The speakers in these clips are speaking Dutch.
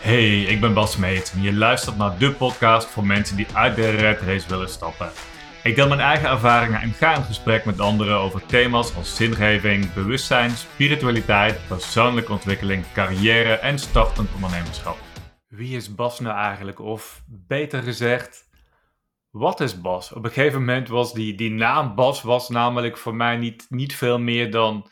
Hey, ik ben Bas Meet en je luistert naar de podcast voor mensen die uit de red race willen stappen. Ik deel mijn eigen ervaringen en ga in gesprek met anderen over thema's als zingeving, bewustzijn, spiritualiteit, persoonlijke ontwikkeling, carrière en startend ondernemerschap. Wie is Bas nou eigenlijk? Of beter gezegd, wat is Bas? Op een gegeven moment was die, die naam Bas was namelijk voor mij niet, niet veel meer dan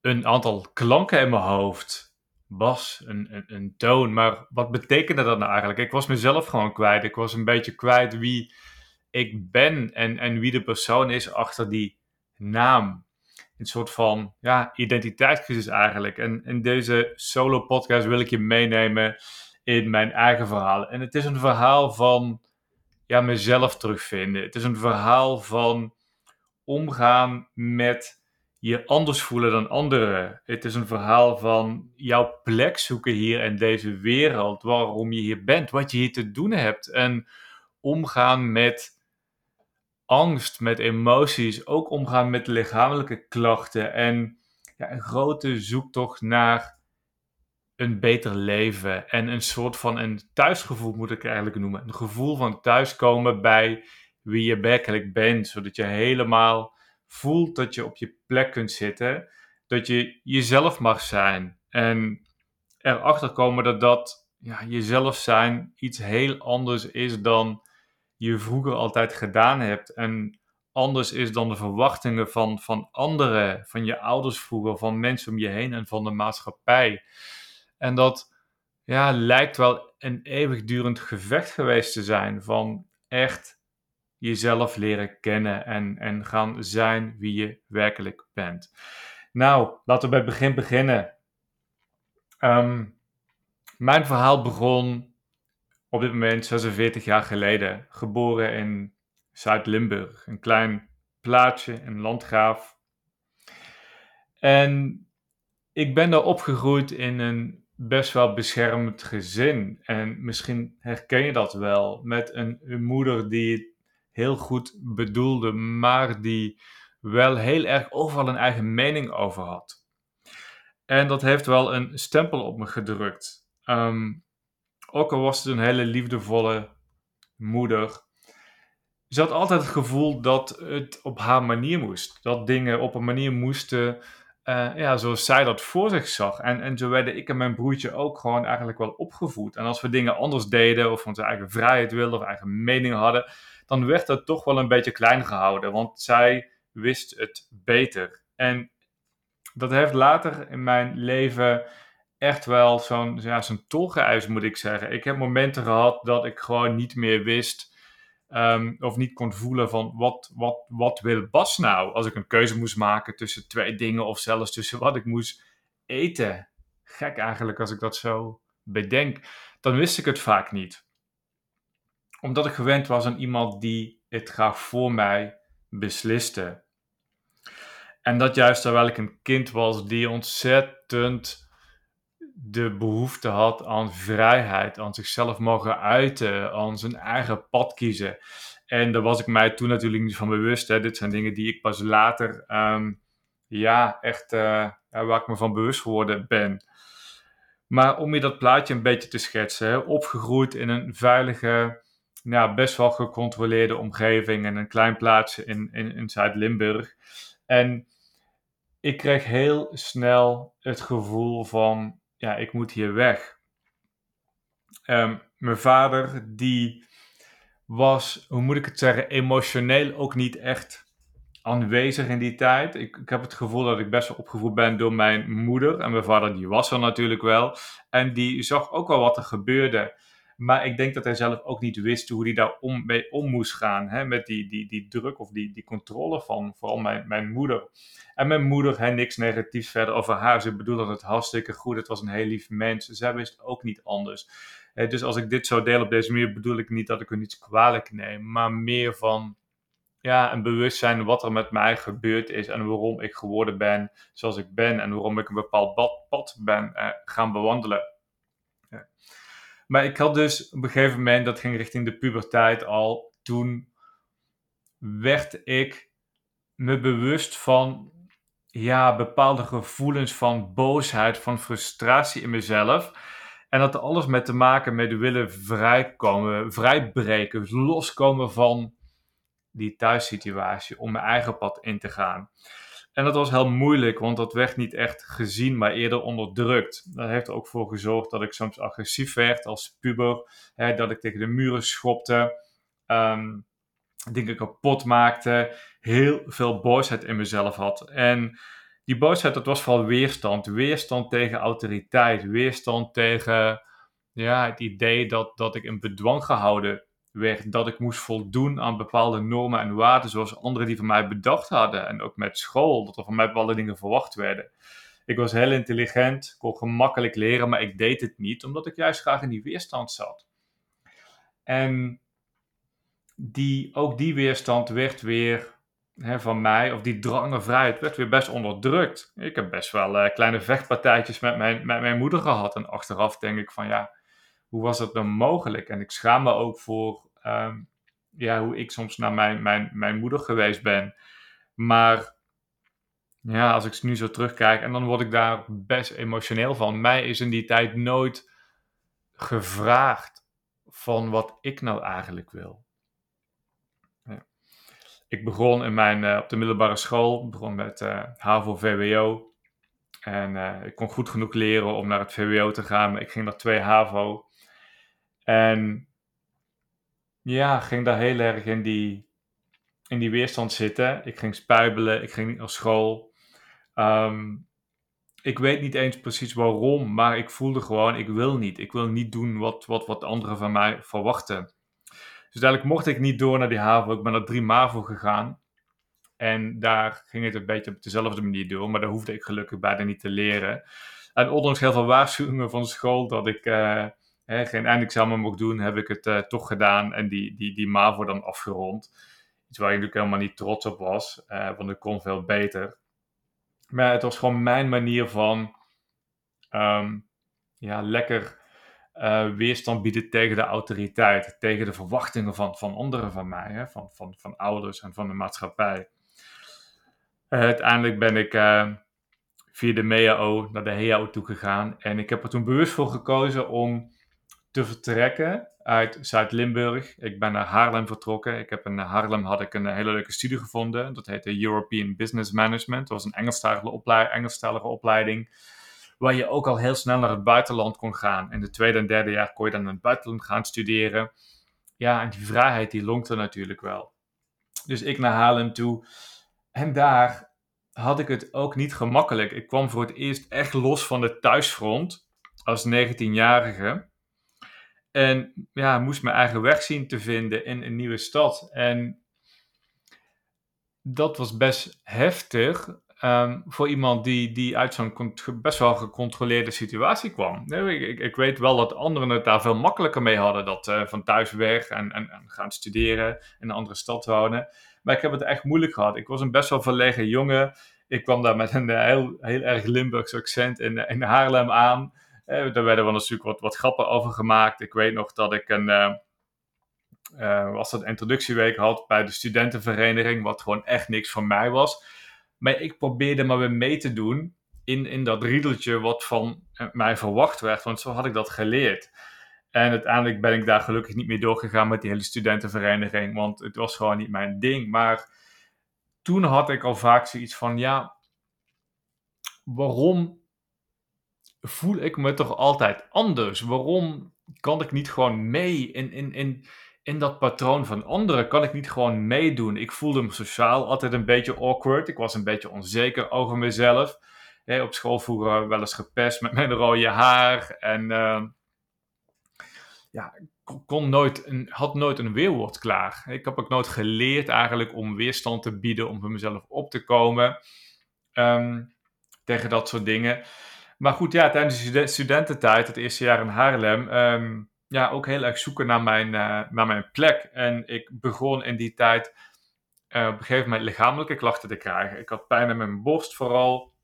een aantal klanken in mijn hoofd bas, een, een, een, toon. Maar wat betekende dat nou eigenlijk? Ik was mezelf gewoon kwijt. Ik was een beetje kwijt wie ik ben en, en wie de persoon is achter die naam. Een soort van ja, identiteitscrisis eigenlijk. En in deze solo podcast wil ik je meenemen in mijn eigen verhaal. En het is een verhaal van ja, mezelf terugvinden. Het is een verhaal van omgaan met je anders voelen dan anderen. Het is een verhaal van jouw plek zoeken hier in deze wereld, waarom je hier bent, wat je hier te doen hebt en omgaan met angst, met emoties, ook omgaan met lichamelijke klachten en ja, een grote zoektocht naar een beter leven en een soort van een thuisgevoel moet ik eigenlijk noemen. Een gevoel van thuiskomen bij wie je werkelijk bent, zodat je helemaal voelt dat je op je plek kunt zitten, dat je jezelf mag zijn. En erachter komen dat dat ja, jezelf zijn iets heel anders is dan je vroeger altijd gedaan hebt. En anders is dan de verwachtingen van, van anderen, van je ouders vroeger, van mensen om je heen en van de maatschappij. En dat ja, lijkt wel een eeuwigdurend gevecht geweest te zijn van echt jezelf leren kennen en, en gaan zijn wie je werkelijk bent. Nou, laten we bij het begin beginnen. Ehm, mijn verhaal begon op dit moment 46 jaar geleden. Geboren in Zuid-Limburg, een klein plaatsje, een landgraaf. En ik ben daar opgegroeid in een best wel beschermd gezin. En misschien herken je dat wel. Met een, een moeder die heel goed bedoelde, maar die wel heel erg overal een eigen mening over had. En dat heeft wel een stempel op me gedrukt. Um, ook al was het een hele liefdevolle moeder, ze had altijd het gevoel dat het op haar manier moest. Dat dingen op een manier moesten uh, ja, zoals zij dat voor zich zag. En, en zo werden ik en mijn broertje ook gewoon eigenlijk wel opgevoed. En als we dingen anders deden, of onze eigen vrijheid wilden, of eigen mening hadden, dan werd dat toch wel een beetje klein gehouden, want zij wist het beter. En dat heeft later in mijn leven echt wel zo'n ja, zo'n tolgeëis, moet ik zeggen. Ik heb momenten gehad dat ik gewoon niet meer wist um, of niet kon voelen van wat, wat, wat wil Bas nou? Als ik een keuze moest maken tussen twee dingen of zelfs tussen wat ik moest eten. Gek eigenlijk als ik dat zo bedenk. Dan wist ik het vaak niet omdat ik gewend was aan iemand die het graag voor mij besliste. En dat juist terwijl ik een kind was die ontzettend de behoefte had aan vrijheid, aan zichzelf mogen uiten, aan zijn eigen pad kiezen. En daar was ik mij toen natuurlijk niet van bewust. Hè. Dit zijn dingen die ik pas later, um, ja, echt, uh, waar ik me van bewust geworden ben. Maar om je dat plaatje een beetje te schetsen, opgegroeid in een veilige, ja, best wel gecontroleerde omgeving en een klein plaatsje in, in, in Zuid-Limburg. En ik kreeg heel snel het gevoel van, ja, ik moet hier weg. Um, mijn vader, die was, hoe moet ik het zeggen, emotioneel ook niet echt aanwezig in die tijd. Ik, ik, heb het gevoel dat ik best wel opgevoed ben door mijn moeder. En mijn vader, die was er natuurlijk wel. En die zag ook wel wat er gebeurde. Maar ik denk dat hij zelf ook niet wist hoe hij daar om, mee om moest gaan. Hè, met die, die, die druk of die, die controle van vooral mijn, mijn moeder. En mijn moeder, hè, niks negatiefs verder over haar. Ze bedoelde het hartstikke goed. Het was een heel lief mens. Zij wist ook niet anders. dus als ik dit zo deel op deze manier, bedoel ik niet dat ik er niets kwalijk neem. Maar meer van ja, een bewustzijn wat er met mij gebeurd is en waarom ik geworden ben zoals ik ben en waarom ik een bepaald pad ben eh, gaan bewandelen. Ja. Maar ik had dus op een gegeven moment, dat ging richting de puberteit al, toen werd ik me bewust van ja, bepaalde gevoelens van boosheid, van frustratie in mezelf. En dat had alles met te maken met willen vrijkomen, vrijbreken, loskomen van die thuissituatie om mijn eigen pad in te gaan. En dat was heel moeilijk, want dat werd niet echt gezien, maar eerder onderdrukt. Dat heeft ook voor gezorgd dat ik soms agressief werd als puber, hè, dat ik tegen de muren schopte, um, dingen kapot maakte, heel veel boosheid in mezelf had. En die boosheid, dat was vooral weerstand. Weerstand tegen autoriteit, weerstand tegen ja, het idee dat, dat ik in bedwang gehouden werd dat ik moest voldoen aan bepaalde normen en waarden zoals anderen die van mij bedacht hadden. En ook met school, dat er van mij bepaalde dingen verwacht werden. Ik was heel intelligent, kon gemakkelijk leren, maar ik deed het niet omdat ik juist graag in die weerstand zat. En die, ook die weerstand werd weer hè, van mij, of die drang naar vrijheid, werd weer best onderdrukt. Ik heb best wel uh, kleine vechtpartijtjes met mijn, met mijn moeder gehad. En achteraf denk ik van ja, hoe was het dan mogelijk? En ik schaam me ook voor ehm, ja, hoe ik soms naar mijn, mijn, mijn moeder geweest ben. Maar ja, als ik nu zo terugkijk, en dan word ik daar best emotioneel van. Mij is in die tijd nooit gevraagd van wat ik nou eigenlijk wil. Ja. Ik begon in mijn, uh, op de middelbare school, begon met HAVO-VWO. En uh, ik kon goed genoeg leren om naar het VWO te gaan, ik ging naar 2 HAVO. En ja, ging daar heel erg in die, in die weerstand zitten. Ik ging spuibelen, ik ging niet naar school. Um, ik weet niet eens precies waarom, maar ik voelde gewoon, ik wil niet. Ik wil niet doen wat, wat, wat anderen van mij verwachten. Dus uiteindelijk mocht ik niet door naar die HAVO. Ik ben naar drie MAVO gegaan. En daar ging het een beetje op dezelfde manier door, maar daar hoefde ik gelukkig bijna niet te leren. En ondanks heel veel waarschuwingen van school dat ik uh, hè, geen eindexamen mocht doen, heb ik het uh, toch gedaan en die, die, die MAVO dan afgerond. Iets waar ik natuurlijk helemaal niet trots op was, uh, want ik kon veel beter. Maar het was gewoon mijn manier van um, ja, lekker uh, weerstand bieden tegen de autoriteit, tegen de verwachtingen van, van anderen van mij, hè, van, van, van ouders en van de maatschappij. Uiteindelijk ben ik via de MEAO naar de HEAO toegegaan en ik heb er toen bewust voor gekozen om te vertrekken uit Zuid-Limburg. Ik ben naar Haarlem vertrokken. Ik heb in Haarlem had ik een hele leuke studie gevonden. Dat heette European Business Management. Dat was een Engelstalige, opleiding, Engelstalige opleiding. Waar je ook al heel snel naar het buitenland kon gaan. In de tweede en derde jaar kon je dan in het buitenland gaan studeren. Ja, en die vrijheid die lonkte natuurlijk wel. Dus ik naar Haarlem toe. En daar had ik het ook niet gemakkelijk. Ik kwam voor het eerst echt los van de thuisfront als 19-jarige. En ja, moest mijn eigen weg zien te vinden in een nieuwe stad. En dat was best heftig um, voor iemand die, die uit zo'n best wel gecontroleerde situatie kwam. Ik, ik, ik, weet wel dat anderen het daar veel makkelijker mee hadden. Dat uh, van thuis weg en, en, gaan studeren in een andere stad wonen. Maar ik heb het echt moeilijk gehad. Ik was een best wel verlegen jongen. Ik kwam daar met een eh, heel, heel erg Limburgs accent in, in Haarlem aan. Eh, daar werden we natuurlijk wat, wat grappen over gemaakt. Ik weet nog dat ik een, uh, uh, was dat introductieweek had bij de studentenvereniging, wat gewoon echt niks van mij was. Maar ik probeerde maar weer mee te doen in, in dat riedeltje wat van mij verwacht werd, want zo had ik dat geleerd. En uiteindelijk ben ik daar gelukkig niet meer doorgegaan met die hele studentenvereniging, want het was gewoon niet mijn ding. Maar toen had ik al vaak zoiets van, ja, waarom voel ik me toch altijd anders? Waarom kan ik niet gewoon mee in, in, in, in dat patroon van anderen? Kan ik niet gewoon meedoen? Ik voelde me sociaal altijd een beetje awkward. Ik was een beetje onzeker over mezelf. op school vroeger wel eens gepest met mijn rode haar. En uh, ja, kon nooit een, had nooit een weerwoord klaar. Ik heb ook nooit geleerd eigenlijk om weerstand te bieden, om voor mezelf op te komen um, tegen dat soort dingen. Maar goed, ja, tijdens de studententijd, het eerste jaar in Haarlem, um, ja, ook heel erg zoeken naar mijn, uh, naar mijn plek. En ik begon in die tijd uh, op een gegeven moment lichamelijke klachten te krijgen. Ik had pijn in mijn borst vooral.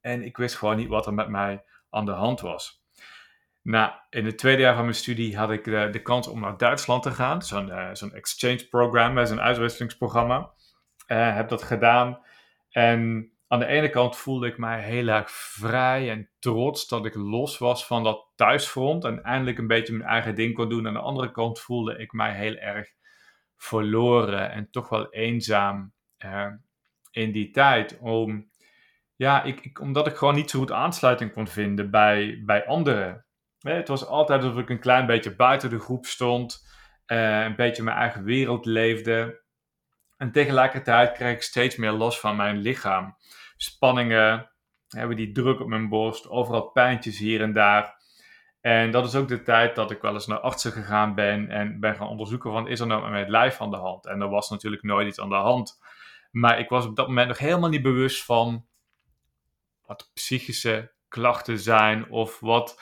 En ik wist gewoon niet wat er met mij aan de hand was. Nou, in het tweede jaar van mijn studie had ik de, kans om naar Duitsland te gaan. Zo'n uh, zo'n exchange program, zo'n uitwisselingsprogramma. heb dat gedaan. En aan de ene kant voelde ik mij heel erg vrij en trots dat ik los was van dat thuisfront en eindelijk een beetje mijn eigen ding kon doen. Aan de andere kant voelde ik mij heel erg verloren en toch wel eenzaam uh, in die tijd. Om, ja, ik, ik, omdat ik gewoon niet zo goed aansluiting kon vinden bij, bij anderen. Het was altijd alsof ik een klein beetje buiten de groep stond, uh, een beetje mijn eigen wereld leefde. En tegelijkertijd kreeg ik steeds meer los van mijn lichaam. Spanningen, hebben die druk op mijn borst, overal pijntjes hier en daar. En dat is ook de tijd dat ik wel eens naar artsen gegaan ben en ben gaan onderzoeken van is er nou met mijn lijf aan de hand? En er was natuurlijk nooit iets aan de hand. Maar ik was op dat moment nog helemaal niet bewust van wat psychische klachten zijn of wat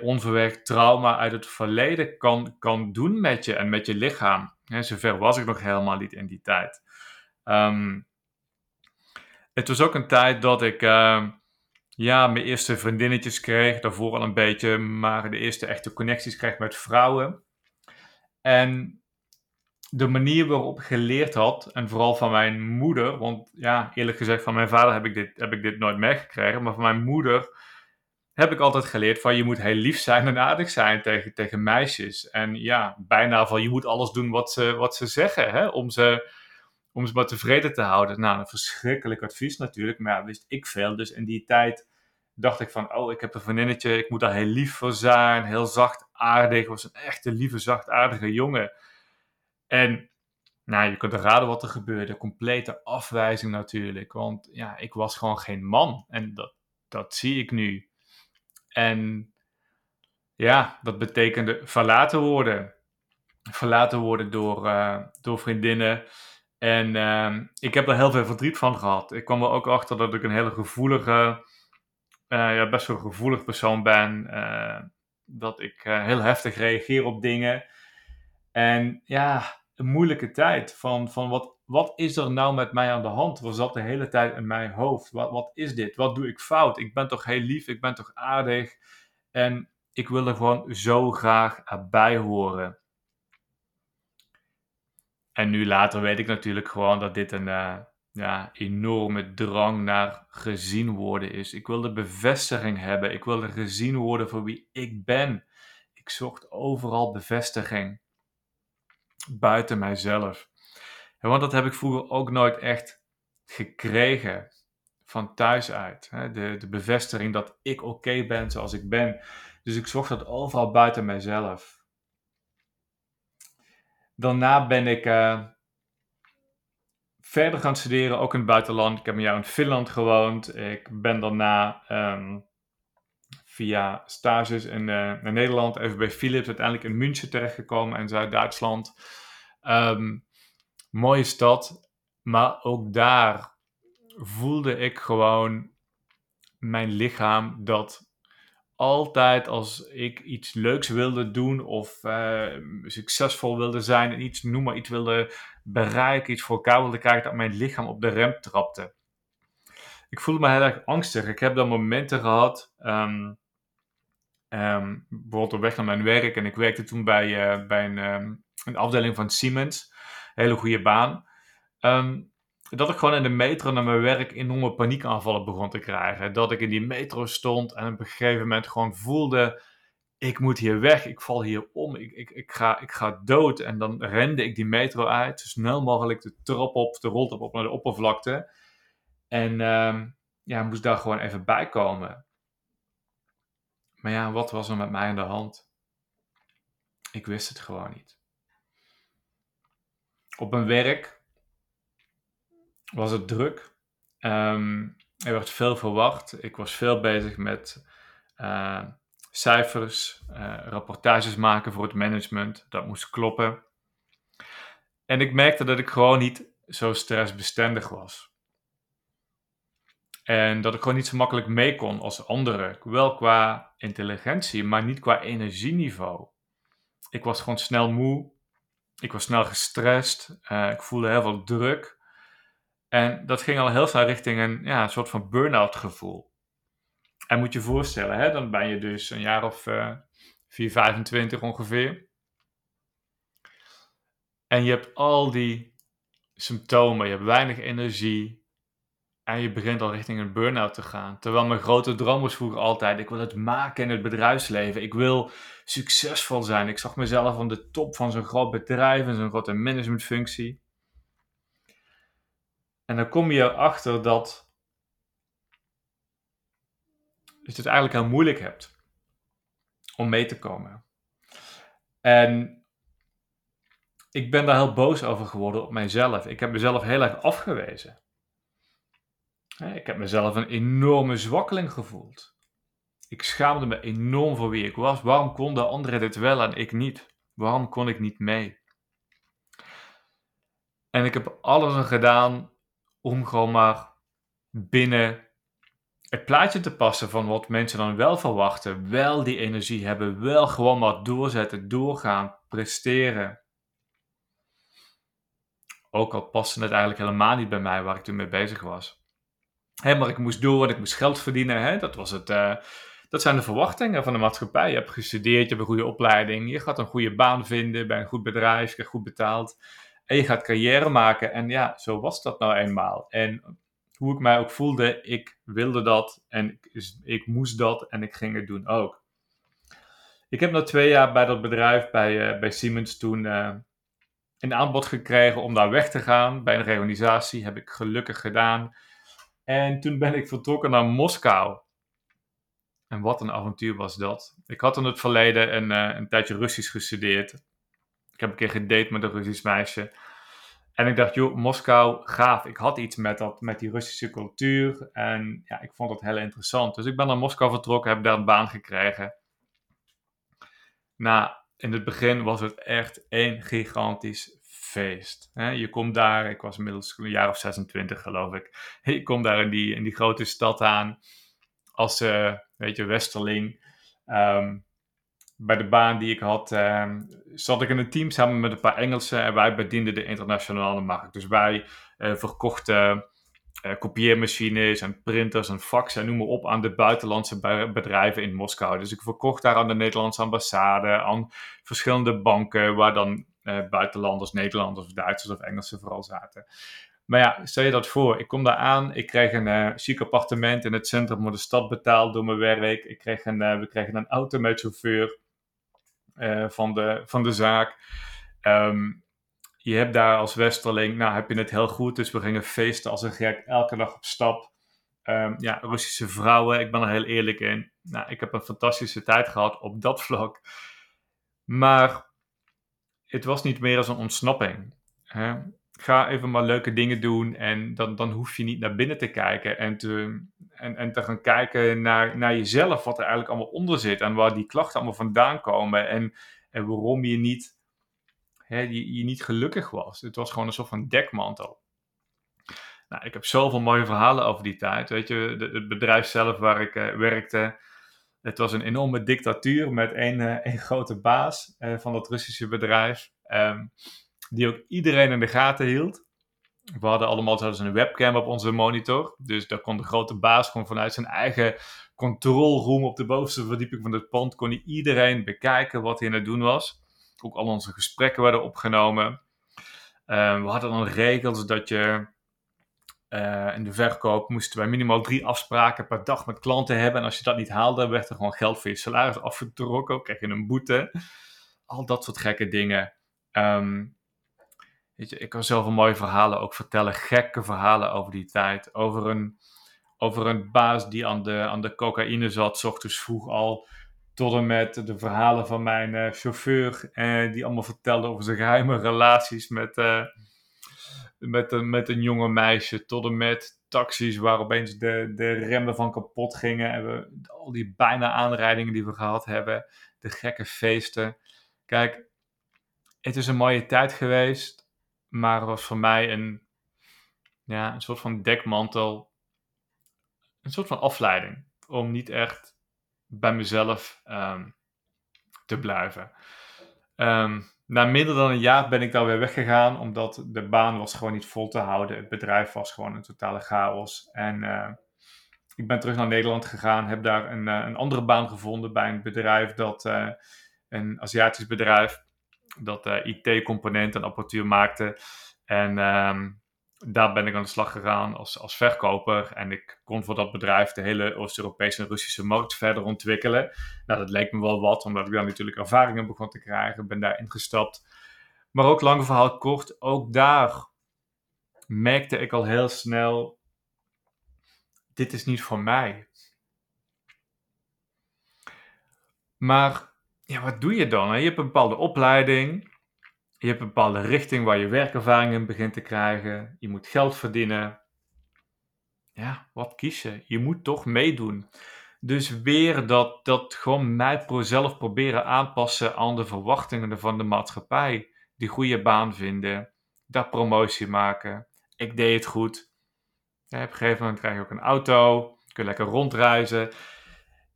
onverwerkt trauma uit het verleden kan, kan doen met je en met je lichaam. Zover was ik nog helemaal niet in die tijd. Ehm, het was ook een tijd dat ik uh, ja, mijn eerste vriendinnetjes kreeg. Daarvoor al een beetje, maar de eerste echte connecties kreeg met vrouwen. En de manier waarop ik geleerd had, en vooral van mijn moeder, want ja, eerlijk gezegd, van mijn vader heb ik dit, heb ik dit nooit meegekregen, maar van mijn moeder heb ik altijd geleerd van je moet heel lief zijn en aardig zijn tegen, tegen meisjes. En ja, bijna van je moet alles doen wat ze, wat ze zeggen, hè, om, ze, om ze maar tevreden te houden. Nou, een verschrikkelijk advies natuurlijk, maar ja, wist ik veel. Dus in die tijd dacht ik van, oh, ik heb een vriendinnetje, ik moet daar heel lief voor zijn, heel zacht aardig. was een echte lieve, zachtaardige jongen. En nou, je kunt raden wat er gebeurde. Complete afwijzing natuurlijk. Want ja, ik was gewoon geen man. En dat, dat zie ik nu. En ja, dat betekende verlaten worden. Verlaten worden door, uh, door vriendinnen. En uh, ik heb er heel veel verdriet van gehad. Ik kwam er ook achter dat ik een hele gevoelige, uh, ja, best wel gevoelig persoon ben. Eh, dat ik heel heftig reageer op dingen. En ja, een moeilijke tijd. Van, van wat, wat is er nou met mij aan de hand? Was dat de hele tijd in mijn hoofd? Wat, wat is dit? Wat doe ik fout? Ik ben toch heel lief, ik ben toch aardig. En ik wil er gewoon zo graag bij horen. En nu later weet ik natuurlijk gewoon dat dit een uh, ja, enorme drang naar gezien worden is. Ik wil de bevestiging hebben. Ik wil gezien worden voor wie ik ben. Ik zocht overal bevestiging buiten mijzelf. Want dat heb ik vroeger ook nooit echt gekregen van thuis uit. De, de bevestiging dat ik oké ben zoals ik ben. Dus ik zocht dat overal buiten mijzelf. Daarna ben ik uh, verder gaan studeren, ook in het buitenland. Ik heb een jaar in Finland gewoond. Ik ben daarna um, via stages in, uh, Nederland, even bij Philips, uiteindelijk in München terechtgekomen in Zuid-Duitsland. Um, mooie stad, maar ook daar voelde ik gewoon mijn lichaam dat altijd als ik iets leuks wilde doen of uh, succesvol wilde zijn en iets, noem maar iets wilde bereiken, iets voor elkaar wilde krijgen, dat mijn lichaam op de rem trapte. Ik voelde me heel erg angstig. Ik heb dan momenten gehad um, Um, bijvoorbeeld op weg naar mijn werk. En ik werkte toen bij, uh, bij een, um, een, afdeling van Siemens. Hele goede baan. Um, dat ik gewoon in de metro naar mijn werk enorme paniekaanvallen begon te krijgen. Dat ik in die metro stond en op een gegeven moment gewoon voelde... Ik moet hier weg, ik val hier om, ik, ik, ik, ga, ik ga dood. En dan rende ik die metro uit, zo snel mogelijk de trap op, de roltrap op naar de oppervlakte. En ja, moest daar gewoon even bij komen. Maar ja, wat was er met mij aan de hand? Ik wist het gewoon niet. Op mijn werk was het druk. Um, er werd veel verwacht. Ik was veel bezig met uh, cijfers, uh, rapportages maken voor het management. Dat moest kloppen. En ik merkte dat ik gewoon niet zo stressbestendig was. En dat ik gewoon niet zo makkelijk mee kon als anderen. Wel qua intelligentie, maar niet qua energieniveau. Ik was gewoon snel moe. Ik was snel gestrest. Uh, ik voelde heel veel druk. En dat ging al heel snel richting een, ja, een soort van burn-out gevoel. En moet je je voorstellen, hè, dan ben je dus een jaar of uh, 4, 25 ongeveer. En je hebt al die symptomen. Je hebt weinig energie. En je begint al richting een burn-out te gaan. Terwijl mijn grote droom was vroeger altijd: ik wil het maken in het bedrijfsleven. Ik wil succesvol zijn. Ik zag mezelf aan de top van zo'n groot bedrijf en zo'n grote managementfunctie. En dan kom je erachter dat je het eigenlijk heel moeilijk hebt om mee te komen. En ik ben daar heel boos over geworden op mijzelf. Ik heb mezelf heel erg afgewezen. Ik heb mezelf een enorme zwakkeling gevoeld. Ik schaamde me enorm voor wie ik was. Waarom konden anderen dit wel en ik niet? Waarom kon ik niet mee? En ik heb alles aan gedaan om gewoon maar binnen het plaatje te passen van wat mensen dan wel verwachten. Wel die energie hebben, wel gewoon maar doorzetten, doorgaan, presteren. Ook al paste het eigenlijk helemaal niet bij mij waar ik toen mee bezig was. Hé, maar ik moest door, ik moest geld verdienen. Hè? Dat, was het, uh, dat zijn de verwachtingen van de maatschappij. Je hebt gestudeerd, je hebt een goede opleiding, je gaat een goede baan vinden bij een goed bedrijf, je krijgt goed betaald. En je gaat carrière maken. En ja, zo was dat nou eenmaal. En hoe ik mij ook voelde, ik wilde dat en ik, ik moest dat en ik ging het doen ook. Ik heb na twee jaar bij dat bedrijf, bij, uh, bij Siemens, toen uh, een aanbod gekregen om daar weg te gaan. Bij een reorganisatie heb ik gelukkig gedaan. En toen ben ik vertrokken naar Moskou. En wat een avontuur was dat. Ik had in het verleden een, uh, een tijdje Russisch gestudeerd. Ik heb een keer gedate met een Russisch meisje. En ik dacht, joh, Moskou, gaaf. Ik had iets met, dat, met die Russische cultuur. En ja, ik vond dat heel interessant. Dus ik ben naar Moskou vertrokken, heb daar een baan gekregen. Nou, in het begin was het echt één gigantisch Je komt daar, ik was inmiddels een jaar of 26 geloof ik. Je komt daar in die, in die grote stad aan als, uh, weet je, westerling. Um, bij de baan die ik had, uh, zat ik in een team samen met een paar Engelsen en wij bedienden de internationale markt. Dus wij uh, verkochten uh, kopieermachines en printers en faxen en noem maar op aan de buitenlandse bedrijven in Moskou. Dus ik verkocht daar aan de Nederlandse ambassade, aan verschillende banken waar dan buitenlanders, Nederlanders Duitsers of Engelsen vooral zaten. Maar ja, stel je dat voor. Ik kom daar aan. Ik kreeg een uh, chic appartement in het centrum van de stad betaald door mijn werk. Ik kreeg een, uh, we kregen een auto met chauffeur. Eh, van, de, van de zaak. Ehm, je hebt daar als Westerling, nou heb je het heel goed, dus we gingen feesten als een gek, elke dag op stap. Um, ja, Russische vrouwen, ik ben er heel eerlijk in. Nou, ik heb een fantastische tijd gehad op dat vlak. Maar het was niet meer als een ontsnapping. Hè? Ga even maar leuke dingen doen en dan, dan hoef je niet naar binnen te kijken en te, en, en te gaan kijken naar, naar jezelf, wat er eigenlijk allemaal onder zit en waar die klachten allemaal vandaan komen en, en waarom je niet, hè, je, niet gelukkig was. Het was gewoon een soort van dekmantel. Nou, ik heb zoveel mooie verhalen over die tijd. Weet je, het bedrijf zelf waar ik uh, werkte, het was een enorme dictatuur met één, uh, één grote baas uh, van dat Russische bedrijf, um, die ook iedereen in de gaten hield. We hadden allemaal zelfs een webcam op onze monitor. Dus daar kon de grote baas gewoon vanuit zijn eigen controlroom op de bovenste verdieping van het pand, kon hij iedereen bekijken wat hij aan het doen was. Ook al onze gesprekken werden opgenomen. Uh, we hadden dan regels dat je uh, in de verkoop moesten wij minimaal drie afspraken per dag met klanten hebben. En als je dat niet haalde, werd er gewoon geld voor je salaris afgetrokken. Kreeg je een boete. Al dat soort gekke dingen. Um, Weet je, ik kan zoveel mooie verhalen ook vertellen, gekke verhalen over die tijd. Over een, over een baas die aan de, aan de cocaïne zat, s ochtends vroeg al. Tot en met de verhalen van mijn uh, chauffeur, eh, die allemaal vertelde over zijn geheime relaties met, met, een, met een jonge meisje. Tot en met taxis waar opeens de, de remmen van kapot gingen. En we, al die bijna aanrijdingen die we gehad hebben. De gekke feesten. Kijk, het is een mooie tijd geweest maar het was voor mij een, ja, een soort van dekmantel. Een soort van afleiding. Om niet echt bij mezelf um, te blijven. Um, na minder dan een jaar ben ik daar weer weggegaan. Omdat de baan was gewoon niet vol te houden. Het bedrijf was gewoon een totale chaos. En uh, ik ben terug naar Nederland gegaan. Heb daar een, uh, een andere baan gevonden bij een bedrijf dat... Uh, een Aziatisch bedrijf dat IT-componenten en apparatuur maakte. En um, daar ben ik aan de slag gegaan als, als verkoper. En ik kon voor dat bedrijf de hele Oost-Europese en Russische markt verder ontwikkelen. Nou, dat leek me wel wat, omdat ik daar natuurlijk ervaringen begon te krijgen. Ben daar ingestapt. Maar ook lang verhaal kort, ook daar merkte ik al heel snel: dit is niet voor mij. Maar ja, wat doe je dan? Je hebt een bepaalde opleiding. Je hebt een bepaalde richting waar je werkervaring in begint te krijgen. Je moet geld verdienen. Ja, wat kies je? Je moet toch meedoen. Dus weer dat, dat gewoon mij zelf proberen aanpassen aan de verwachtingen van de maatschappij. Die goede baan vinden, daar promotie maken. Ik deed het goed. Op een gegeven moment krijg je ook een auto, kun je lekker rondreizen.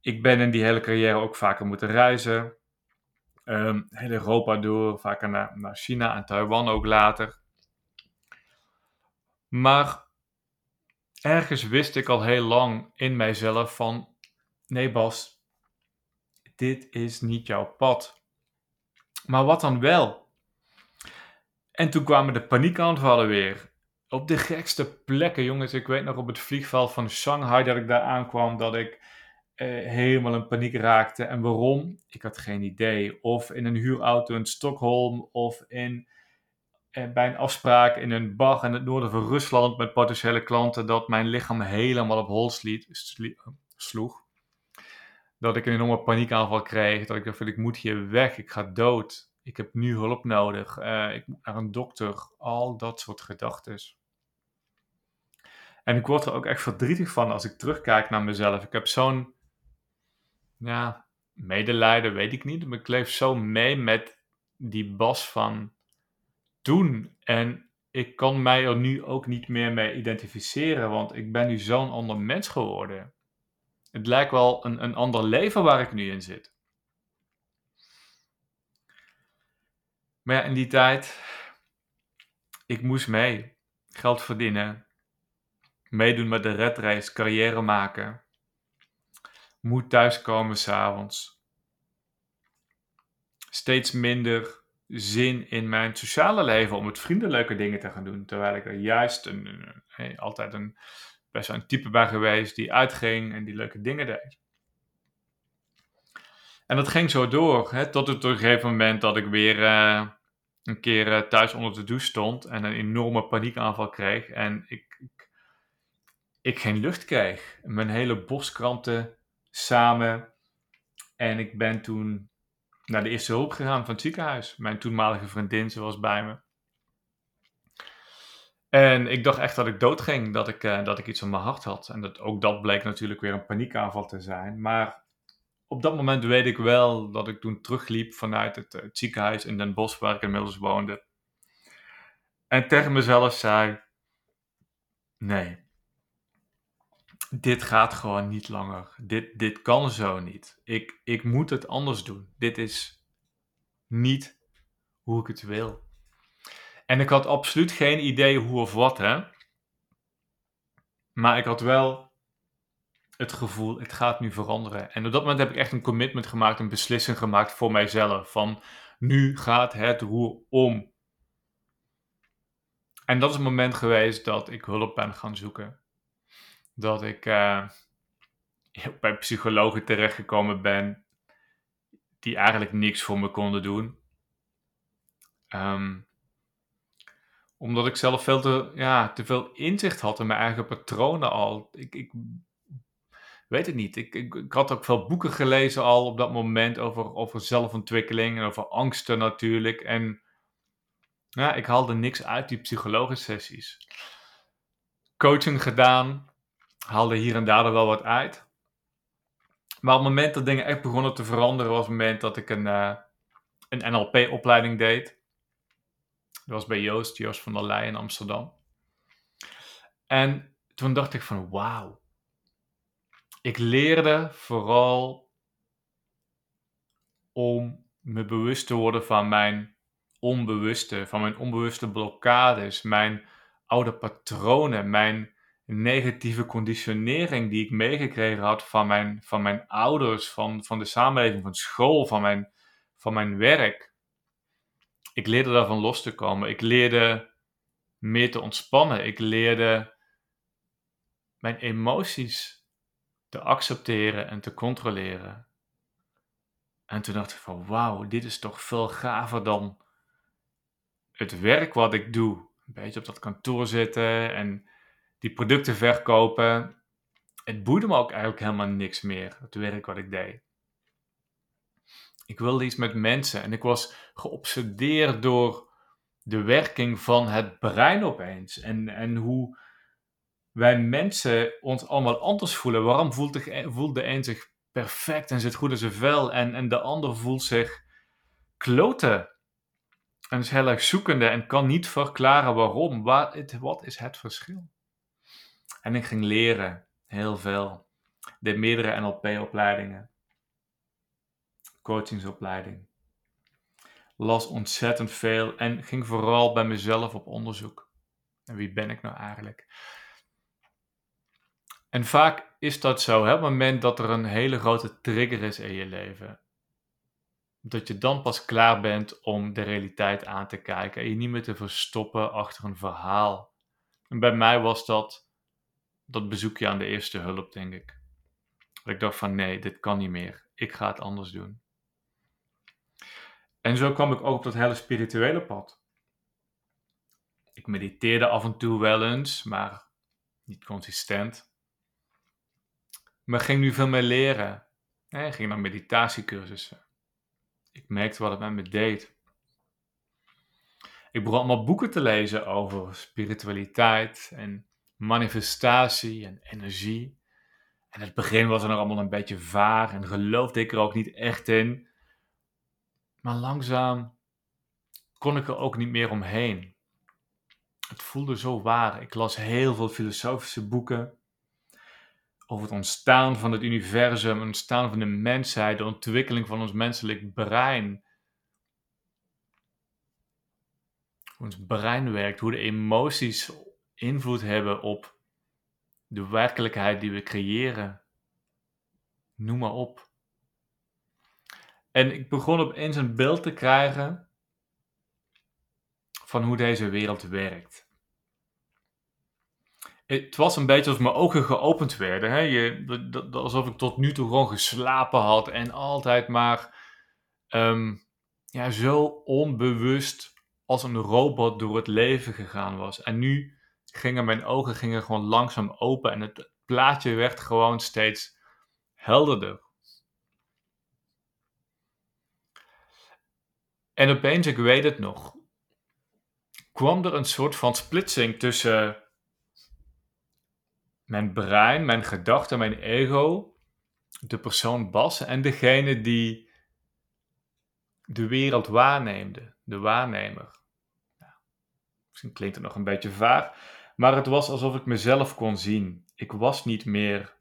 Ik ben in die hele carrière ook vaker moeten reizen. Um, heel Europa door, vaker naar, naar China en Taiwan ook later. Maar ergens wist ik al heel lang in mijzelf van, nee Bas, dit is niet jouw pad. Maar wat dan wel? En toen kwamen de paniekaanvallen weer. Op de gekste plekken, jongens. Ik weet nog op het vliegveld van Shanghai dat ik daar aankwam, dat ik helemaal in paniek raakte. En waarom? Ik had geen idee. Of in een huurauto in Stockholm of in, eh, bij een afspraak in een bar in het noorden van Rusland met potentiële klanten, dat mijn lichaam helemaal op hol sloeg. Dat ik een enorme paniekaanval kreeg. Dat ik dacht: ik moet hier weg, ik ga dood. Ik heb nu hulp nodig. Uh, ik moet naar een dokter. Al dat soort gedachten. En ik word er ook echt verdrietig van als ik terugkijk naar mezelf. Ik heb zo'n ja, medelijden weet ik niet. Maar ik leef zo mee met die Bas van toen. En ik kan mij er nu ook niet meer mee identificeren, want ik ben nu zo'n ander mens geworden. Het lijkt wel een, een ander leven waar ik nu in zit. Maar ja, in die tijd, ik moest mee. Geld verdienen. Meedoen met de red race, carrière maken moet thuiskomen s'avonds. Steeds minder zin in mijn sociale leven om met vrienden leuke dingen te gaan doen. Terwijl ik er juist een, altijd een, best wel een type ben geweest die uitging en die leuke dingen deed. En dat ging zo door, hè, tot het op een gegeven moment dat ik weer uh, een keer uh, thuis onder de douche stond en een enorme paniekaanval kreeg. En ik, ik, ik geen lucht kreeg. Mijn hele borstkrampte samen. En ik ben toen naar de eerste hulp gegaan van het ziekenhuis. Mijn toenmalige vriendin, ze was bij me. En ik dacht echt dat ik dood ging, dat ik, uh, dat ik iets aan mijn hart had. En dat, ook dat bleek natuurlijk weer een paniekaanval te zijn. Maar op dat moment weet ik wel dat ik toen terugliep vanuit het, het ziekenhuis in Den Bosch, waar ik inmiddels woonde. En tegen mezelf zei: Nee, dit gaat gewoon niet langer. Dit, dit kan zo niet. Ik, ik moet het anders doen. Dit is niet hoe ik het wil. En ik had absoluut geen idee hoe of wat, hè. Maar ik had wel het gevoel, het gaat nu veranderen. En op dat moment heb ik echt een commitment gemaakt, een beslissing gemaakt voor mijzelf. Van, nu gaat het roer om. En dat is het moment geweest dat ik hulp ben gaan zoeken dat ik uh, bij psychologen terechtgekomen ben die eigenlijk niks voor me konden doen. Um, omdat ik zelf veel te, ja, te veel inzicht had in mijn eigen patronen al. Ik, ik weet het niet. Ik, ik, ik, had ook veel boeken gelezen al op dat moment over, over zelfontwikkeling en over angsten natuurlijk. En ja, ik haalde niks uit die psychologische sessies. Coaching gedaan, haalde hier en daar er wel wat uit. Maar op het moment dat dingen echt begonnen te veranderen, was het moment dat ik een, uh, een NLP-opleiding deed. Dat was bij Joost, Joost van der Leij in Amsterdam. En toen dacht ik van wauw. Ik leerde vooral om me bewust te worden van mijn onbewuste, van mijn onbewuste blokkades, mijn oude patronen, mijn negatieve conditionering die ik meegekregen had van mijn, van mijn ouders, van, van de samenleving, van school, van mijn, van mijn werk. Ik leerde daarvan los te komen. Ik leerde meer te ontspannen. Ik leerde mijn emoties te accepteren en te controleren. En toen dacht ik van wauw, dit is toch veel gaver dan het werk wat ik doe. Een beetje op dat kantoor zitten en die producten verkopen. Het boeide me ook eigenlijk helemaal niks meer, het werk wat ik deed. Ik wilde iets met mensen en ik was geobsedeerd door de werking van het brein opeens. En, en hoe wij mensen ons allemaal anders voelen. Waarom voelt de, voelt de een zich perfect en zit goed in zijn vel en, en de ander voelt zich kloten. En is heel erg zoekende en kan niet verklaren waarom. Wat, wat is het verschil? En ik ging leren, heel veel. Deed meerdere NLP-opleidingen. Coachingsopleiding. Las ontzettend veel en ging vooral bij mezelf op onderzoek. En wie ben ik nou eigenlijk? En vaak is dat zo, hè? op het moment dat er een hele grote trigger is in je leven. Dat je dan pas klaar bent om de realiteit aan te kijken en je niet meer te verstoppen achter een verhaal. En bij mij was dat dat bezoekje aan de eerste hulp, denk ik. Dat ik dacht van nee, dit kan niet meer. Ik ga het anders doen. En zo kwam ik ook op dat hele spirituele pad. Ik mediteerde af en toe wel eens, maar niet consistent. Maar ging nu veel meer leren. Ik ging naar meditatiecursussen. Ik merkte wat het met me deed. Ik begon allemaal boeken te lezen over spiritualiteit en manifestatie en energie. En het begin was het nog allemaal een beetje vaag en geloofde ik er ook niet echt in. Maar langzaam kon ik er ook niet meer omheen. Het voelde zo waar. Ik las heel veel filosofische boeken over het ontstaan van het universum, het ontstaan van de mensheid, de ontwikkeling van ons menselijk brein. Hoe ons brein werkt, hoe de emoties invloed hebben op de werkelijkheid die we creëren. Noem maar op. En ik begon opeens een beeld te krijgen van hoe deze wereld werkt het was een beetje alsof mijn ogen geopend werden. Hè? Je, alsof ik tot nu toe gewoon geslapen had en altijd maar ehm, ja, zo onbewust als een robot door het leven gegaan was. En nu gingen mijn ogen gingen gewoon langzaam open en het plaatje werd gewoon steeds helderder. En opeens, ik weet het nog, kwam er een soort van splitsing tussen mijn brein, mijn gedachten, mijn ego, de persoon Bas en degene die de wereld waarneemde, de waarnemer. misschien klinkt het nog een beetje vaag, maar het was alsof ik mezelf kon zien. Ik was niet meer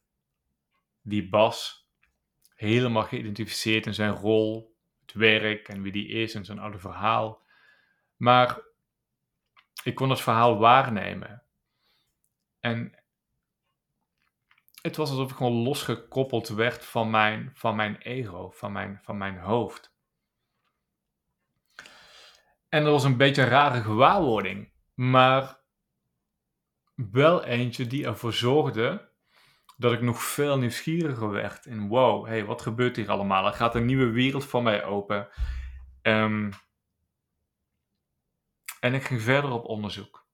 die Bas, helemaal geïdentificeerd in zijn rol, het werk en wie die is en zijn oude verhaal. Maar ik kon het verhaal waarnemen. En het was alsof ik gewoon losgekoppeld werd van mijn, van mijn ego, van mijn, van mijn hoofd. En dat was een beetje een rare gewaarwording, maar wel eentje die ervoor zorgde dat ik nog veel nieuwsgieriger werd. In wow, hey, wat gebeurt hier allemaal? Er gaat een nieuwe wereld voor mij open. Um, en ik ging verder op onderzoek.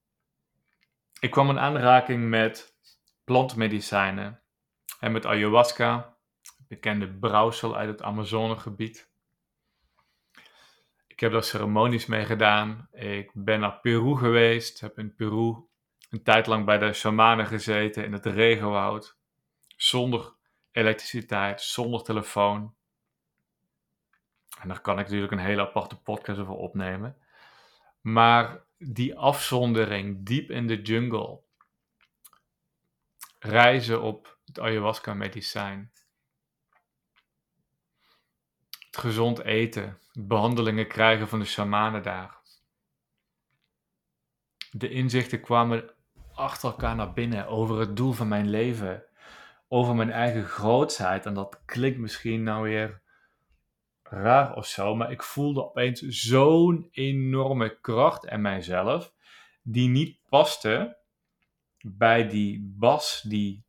Ik kwam in aanraking met plantmedicijnen en met ayahuasca, bekende brouwsel uit het Amazonegebied. Ik heb daar ceremonies mee gedaan. Ik ben naar Peru geweest, heb in Peru tijd lang bij de shamanen gezeten in het regenwoud, zonder elektriciteit, zonder telefoon. En daar kan ik natuurlijk een hele aparte podcast over opnemen. Maar die afzondering diep in de jungle, reizen op het ayahuasca-medicijn. Het gezond eten, behandelingen krijgen van de shamanen daar. De inzichten kwamen achter elkaar naar binnen over het doel van mijn leven, over mijn eigen grootsheid. En dat klinkt misschien nou weer raar of zo, maar ik voelde opeens zo'n enorme kracht in mijzelf. die niet paste bij die Bas, die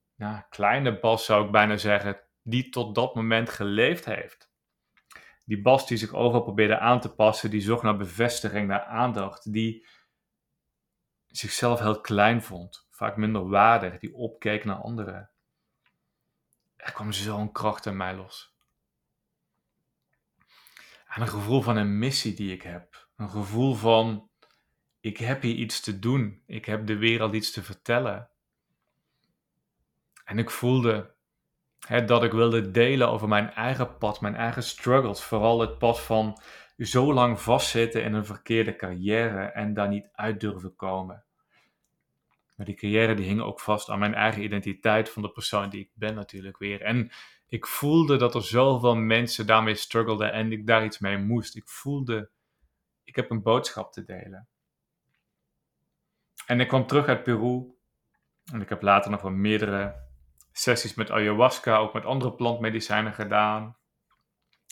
kleine Bas zou ik bijna zeggen, die tot dat moment geleefd heeft. Die Bas die zich overal probeerde aan te passen, die zocht naar bevestiging, naar aandacht, die zichzelf heel klein vond, vaak minder waardig, die opkeek naar anderen. Er kwam zo'n kracht in mij los. En een gevoel van een missie die ik heb. Een gevoel van, ik heb hier iets te doen. Ik heb de wereld iets te vertellen. En ik voelde hè, dat ik wilde delen over mijn eigen pad, mijn eigen struggles. Vooral het pad van zo lang vastzitten in een verkeerde carrière en daar niet uit durven komen. Maar die carrière die hing ook vast aan mijn eigen identiteit van de persoon die ik ben natuurlijk weer. En ik voelde dat er zoveel mensen daarmee struggelden en ik daar iets mee moest. Ik voelde, ik heb een boodschap te delen. En ik kwam terug uit Peru en ik heb later nog wel meerdere sessies met ayahuasca, ook met andere plantmedicijnen gedaan.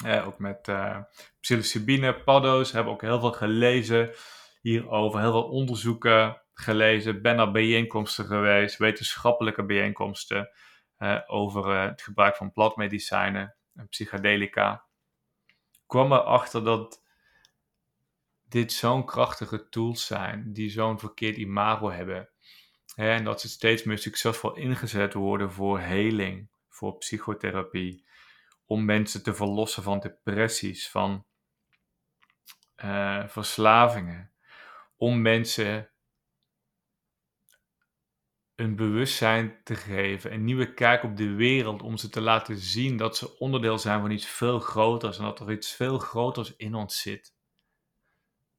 Eh, ook met uh, psilocybine, paddo's, hebben ook heel veel gelezen hierover, heel veel onderzoeken gelezen, ben naar bijeenkomsten geweest, wetenschappelijke bijeenkomsten uh, over het gebruik van plantmedicijnen en psychedelica. Kwam erachter dat dit zo'n krachtige tools zijn, die zo'n verkeerd imago hebben. En dat ze steeds meer succesvol ingezet worden voor heling, voor psychotherapie, om mensen te verlossen van depressies, van uh, verslavingen, om mensen een bewustzijn te geven, een nieuwe kijk op de wereld, om ze te laten zien dat ze onderdeel zijn van iets veel groters en dat er iets veel groters in ons zit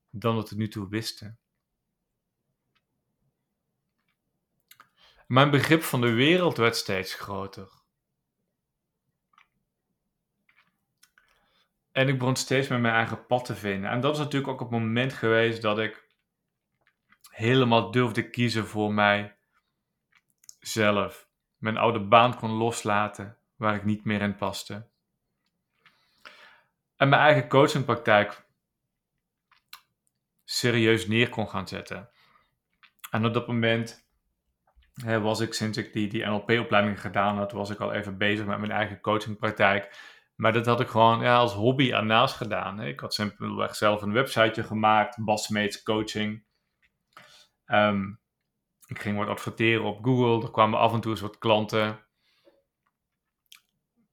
dan we tot nu toe wisten. Mijn begrip van de wereld werd steeds groter. En ik begon steeds meer mijn eigen pad te vinden. En dat is natuurlijk ook het moment geweest dat ik helemaal durfde kiezen voor mij zelf. Mijn oude baan kon loslaten waar ik niet meer in paste. En mijn eigen coachingpraktijk serieus neer kon gaan zetten. En op dat moment hè, was ik, sinds ik die, die NLP-opleiding gedaan had, was ik al even bezig met mijn eigen coachingpraktijk. Maar dat had ik gewoon ja, als hobby ernaast gedaan. Ik had simpelweg zelf een websiteje gemaakt, Basmates Coaching. Ehm, ik ging wat adverteren op Google, er kwamen af en toe eens wat klanten.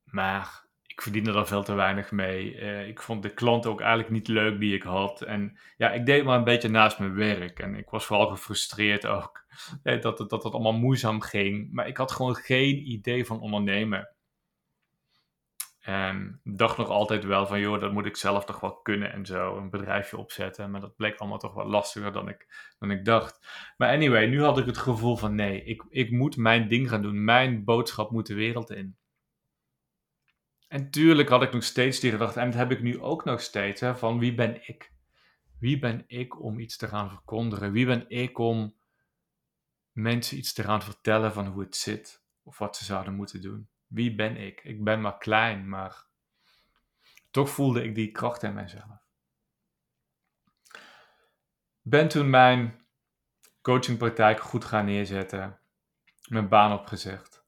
Maar ik verdiende er veel te weinig mee. Uh, ik vond de klanten ook eigenlijk niet leuk die ik had. En ja, ik deed maar een beetje naast mijn werk. En ik was vooral gefrustreerd ook dat, dat het allemaal moeizaam ging. Maar ik had gewoon geen idee van ondernemen. En dacht nog altijd wel van, joh, dat moet ik zelf toch wel kunnen en zo. Een bedrijfje opzetten. Maar dat bleek allemaal toch wel lastiger dan ik, dan ik dacht. Maar anyway, nu had ik het gevoel van, nee, ik, ik moet mijn ding gaan doen. Mijn boodschap moet de wereld in. En tuurlijk had ik nog steeds die gedachte, en dat heb ik nu ook nog steeds, hè, van wie ben ik? Wie ben ik om iets te gaan verkondigen? Wie ben ik om mensen iets te gaan vertellen van hoe het zit of wat ze zouden moeten doen? Wie ben ik? Ik ben maar klein, maar toch voelde ik die kracht in mijzelf. Ben toen mijn coachingpraktijk goed gaan neerzetten, mijn baan opgezegd.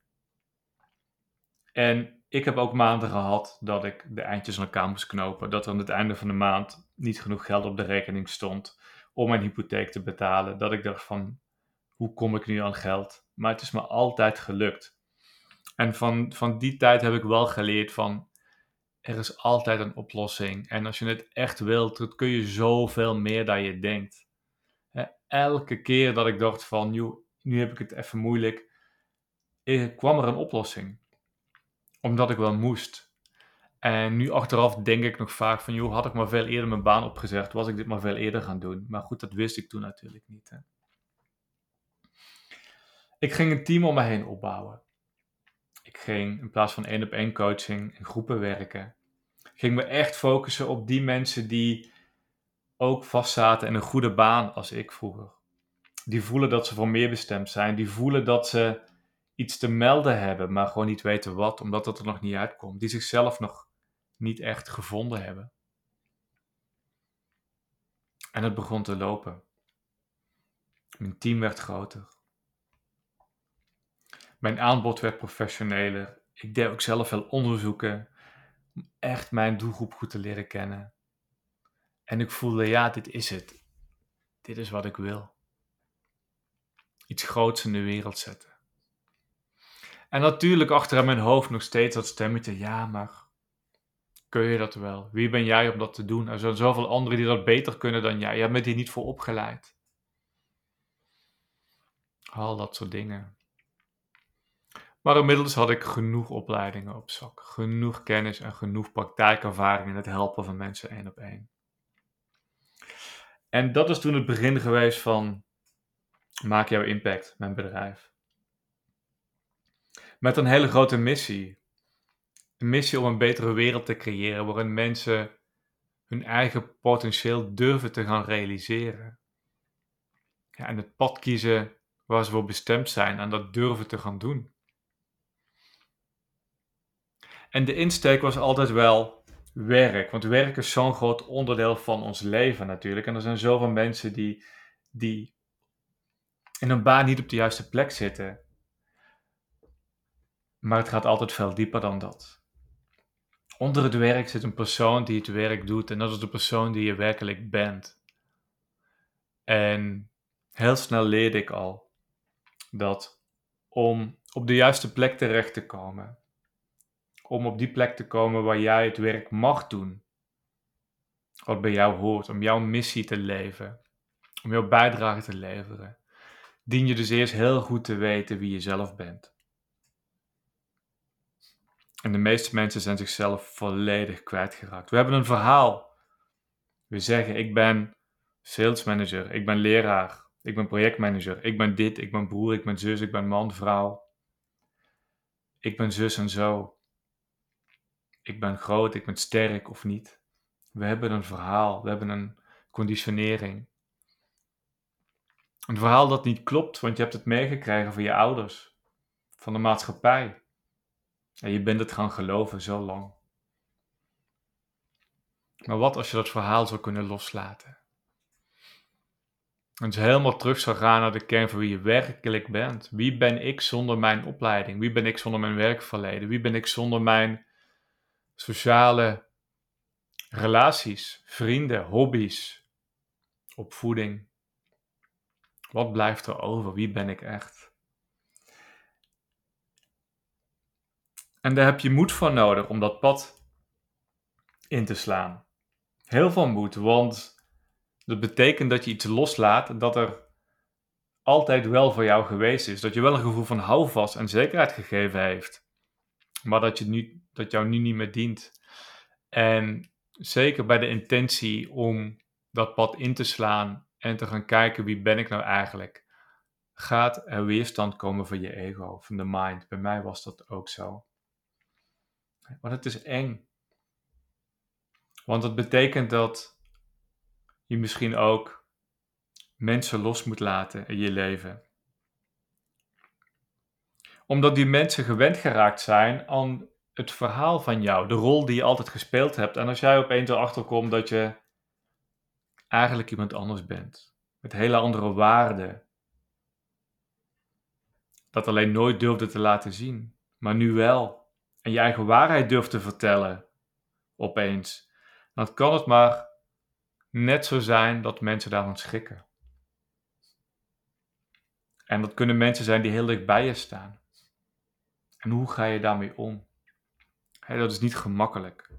En ik heb ook maanden gehad dat ik de eindjes aan elkaar moest knopen. Dat er aan het einde van de maand niet genoeg geld op de rekening stond om mijn hypotheek te betalen. Dat ik dacht van, hoe kom ik nu aan geld? Maar het is me altijd gelukt. En van, van die tijd heb ik wel geleerd van, er is altijd een oplossing. En als je het echt wilt, dan kun je zoveel meer dan je denkt. Elke keer dat ik dacht van, nu heb ik het even moeilijk, eh, kwam er een oplossing omdat ik wel moest. En nu achteraf denk ik nog vaak van, joh, had ik maar veel eerder mijn baan opgezegd, was ik dit maar veel eerder gaan doen. Maar goed, dat wist ik toen natuurlijk niet. Hè. Ik ging een team om me heen opbouwen. Ik ging in plaats van één op één coaching in groepen werken. Ging me echt focussen op die mensen die ook vastzaten in een goede baan als ik vroeger. Die voelen dat ze voor meer bestemd zijn. Die voelen dat ze iets te melden hebben, maar gewoon niet weten wat, omdat dat er nog niet uitkomt. Die zichzelf nog niet echt gevonden hebben. En het begon te lopen. Mijn team werd groter. Mijn aanbod werd professioneler. Ik deed ook zelf veel onderzoeken om echt mijn doelgroep goed te leren kennen. En ik voelde, ja, dit is het. Dit is wat ik wil. Iets groots in de wereld zetten. En natuurlijk achter in mijn hoofd nog steeds dat stemmetje, ja, maar kun je dat wel? Wie ben jij om dat te doen? Er zijn zoveel anderen die dat beter kunnen dan jij. Jij bent hier niet voor opgeleid. Al dat soort dingen. Maar inmiddels had ik genoeg opleidingen op zak, genoeg kennis en genoeg praktijkervaring in het helpen van mensen één op één. En dat is toen het begin geweest van Maak jouw impact, mijn bedrijf. Met een hele grote missie. Een missie om een betere wereld te creëren waarin mensen hun eigen potentieel durven te gaan realiseren. Ja, en het pad kiezen waar ze voor bestemd zijn en dat durven te gaan doen. En de insteek was altijd wel werk, want werk is zo'n groot onderdeel van ons leven natuurlijk. En er zijn zoveel mensen die, die in een baan niet op de juiste plek zitten. Maar het gaat altijd veel dieper dan dat. Onder het werk zit een persoon die het werk doet en dat is de persoon die je werkelijk bent. En heel snel leerde ik al dat om op de juiste plek terecht te komen, om op die plek te komen waar jij het werk mag doen, wat bij jou hoort, om jouw missie te leven, om jouw bijdrage te leveren, dien je dus eerst heel goed te weten wie je zelf bent. En de meeste mensen zijn zichzelf volledig kwijtgeraakt. We hebben een verhaal. We zeggen: Ik ben sales manager, ik ben leraar, ik ben projectmanager, ik ben dit, ik ben broer, ik ben zus, ik ben man, vrouw. Ik ben zus en zo. Ik ben groot, ik ben sterk of niet. We hebben een verhaal, we hebben een conditionering. Een verhaal dat niet klopt, want je hebt het meegekregen van je ouders, van de maatschappij. En je bent het gaan geloven zo lang. Maar wat als je dat verhaal zou kunnen loslaten? En dus helemaal terug zou gaan naar de kern van wie je werkelijk bent. Wie ben ik zonder mijn opleiding? Wie ben ik zonder mijn werkverleden? Wie ben ik zonder mijn sociale relaties, vrienden, hobby's, opvoeding? Wat blijft er over? Wie ben ik echt? En daar heb je moed voor nodig om dat pad in te slaan. Heel veel moed, want dat betekent dat je iets loslaat dat er altijd wel voor jou geweest is. Dat je wel een gevoel van houvast en zekerheid gegeven heeft. Maar dat, je nu, dat jou nu niet meer dient. En zeker bij de intentie om dat pad in te slaan en te gaan kijken wie ben ik nou eigenlijk, gaat er weerstand komen van je ego, van de mind. Bij mij was dat ook zo. Maar het is eng. Want het betekent dat je misschien ook mensen los moet laten in je leven. Omdat die mensen gewend geraakt zijn aan het verhaal van jou, de rol die je altijd gespeeld hebt. En als jij opeens erachter komt dat je eigenlijk iemand anders bent, met hele andere waarden, dat alleen nooit durfde te laten zien, maar nu wel, en je eigen waarheid durft te vertellen, opeens, dan kan het maar net zo zijn dat mensen daarvan schrikken. En dat kunnen mensen zijn die heel dicht bij je staan. En hoe ga je daarmee om? Dat is niet gemakkelijk.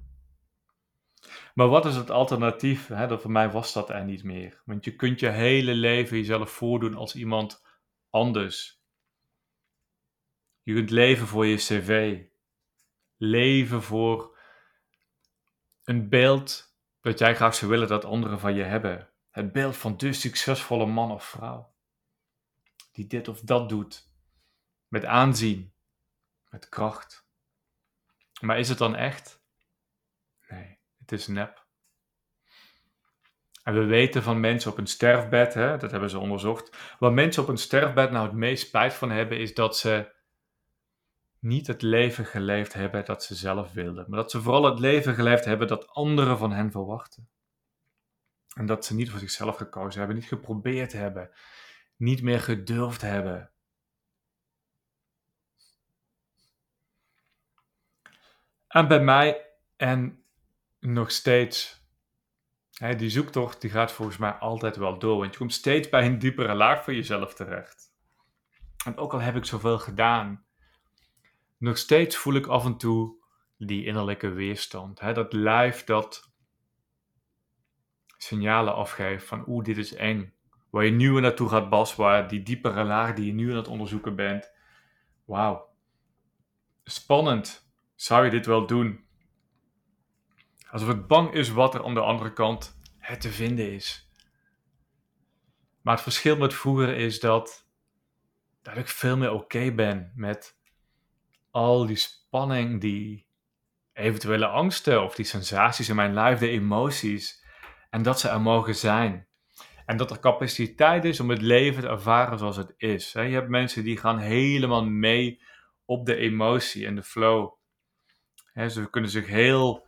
Maar wat is het alternatief? dat voor mij was dat er niet meer. Want je kunt je hele leven jezelf voordoen als iemand anders. Je kunt leven voor je cv. Leven voor een beeld dat jij graag zou willen dat anderen van je hebben. Het beeld van de succesvolle man of vrouw. Die dit of dat doet. Met aanzien. Met kracht. Maar is het dan echt? Nee, het is nep. En we weten van mensen op een sterfbed, hè, dat hebben ze onderzocht. Wat mensen op een sterfbed nou het meest spijt van hebben, is dat ze niet het leven geleefd hebben dat ze zelf wilden, maar dat ze vooral het leven geleefd hebben dat anderen van hen verwachten. En dat ze niet voor zichzelf gekozen hebben, niet geprobeerd hebben, niet meer gedurfd hebben. En bij mij, en nog steeds, hè, die zoektocht die gaat volgens mij altijd wel door. Want je komt steeds bij een diepere laag van jezelf terecht. En ook al heb ik zoveel gedaan, nog steeds voel ik af en toe die innerlijke weerstand. Hè? Dat lijf dat signalen afgeeft van oeh, dit is eng. Waar je nu naartoe gaat, Bas, waar die diepere laag die je nu aan het onderzoeken bent. Wauw. Spannend. Zou je dit wel doen? Alsof het bang is wat er aan de andere kant te vinden is. Maar het verschil met vroeger is dat, dat ik veel meer oké ben met al die spanning, die eventuele angsten of die sensaties in mijn lijf, de emoties. En dat ze er mogen zijn. En dat er capaciteit is om het leven te ervaren zoals het is. Je hebt mensen die gaan helemaal mee op de emotie en de flow. Ze kunnen zich heel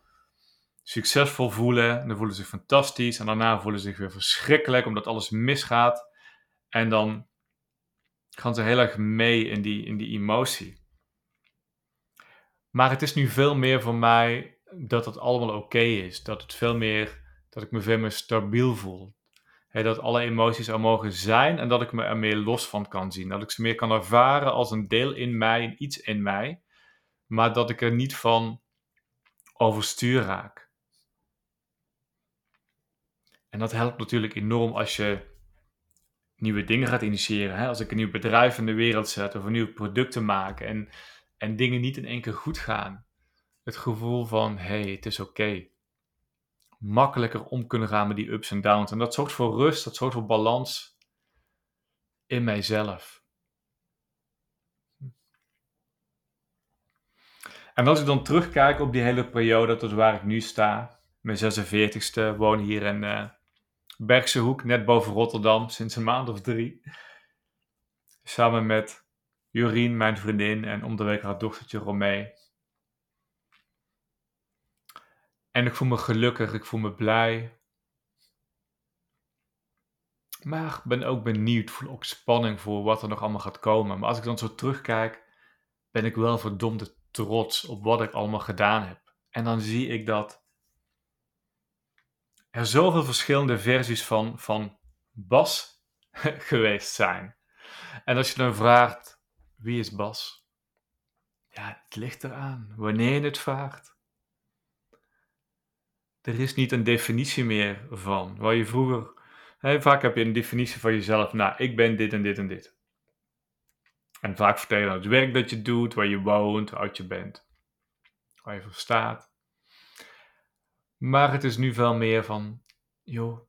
succesvol voelen. En dan voelen ze zich fantastisch. En daarna voelen ze zich weer verschrikkelijk omdat alles misgaat. En dan gaan ze heel erg mee in die, in die emotie. Maar het is nu veel meer voor mij dat het allemaal oké is. Dat het veel meer, dat ik me veel meer stabiel voel. dat alle emoties er mogen zijn en dat ik me er meer los van kan zien. Dat ik ze meer kan ervaren als een deel in mij, iets in mij. Maar dat ik er niet van overstuur raak. En dat helpt natuurlijk enorm als je nieuwe dingen gaat initiëren. Hè? Als ik een nieuw bedrijf in de wereld zet of een nieuw product maak en en dingen niet in één keer goed gaan. Het gevoel van, hé, hey, het is oké. Makkelijker om kunnen gaan met die ups en downs. En dat zorgt voor rust, dat zorgt voor balans in mijzelf. En als ik dan terugkijk op die hele periode tot waar ik nu sta, mijn 46ste, woon hier in uh, net boven Rotterdam, sinds een maand of drie. Samen met Jurien, mijn vriendin, en om de week haar dochtertje Romee. En ik voel me gelukkig, ik voel me blij. Maar ik ben ook benieuwd, voel ook spanning voor wat er nog allemaal gaat komen. Maar als ik dan zo terugkijk, ben ik wel verdomde trots op wat ik allemaal gedaan heb. En dan zie ik dat er zoveel verschillende versies van, van Bas geweest zijn. En als je dan vraagt, wie is Bas? Ja, het ligt eraan wanneer je het vraagt. Er is niet een definitie meer van. Waar je vroeger, hè, vaak heb je een definitie van jezelf. Nou, ik ben dit en dit en dit. En vaak vertel je dan het werk dat je doet, waar je woont, hoe oud je bent, waar je voor staat. Maar het is nu veel meer van, joh,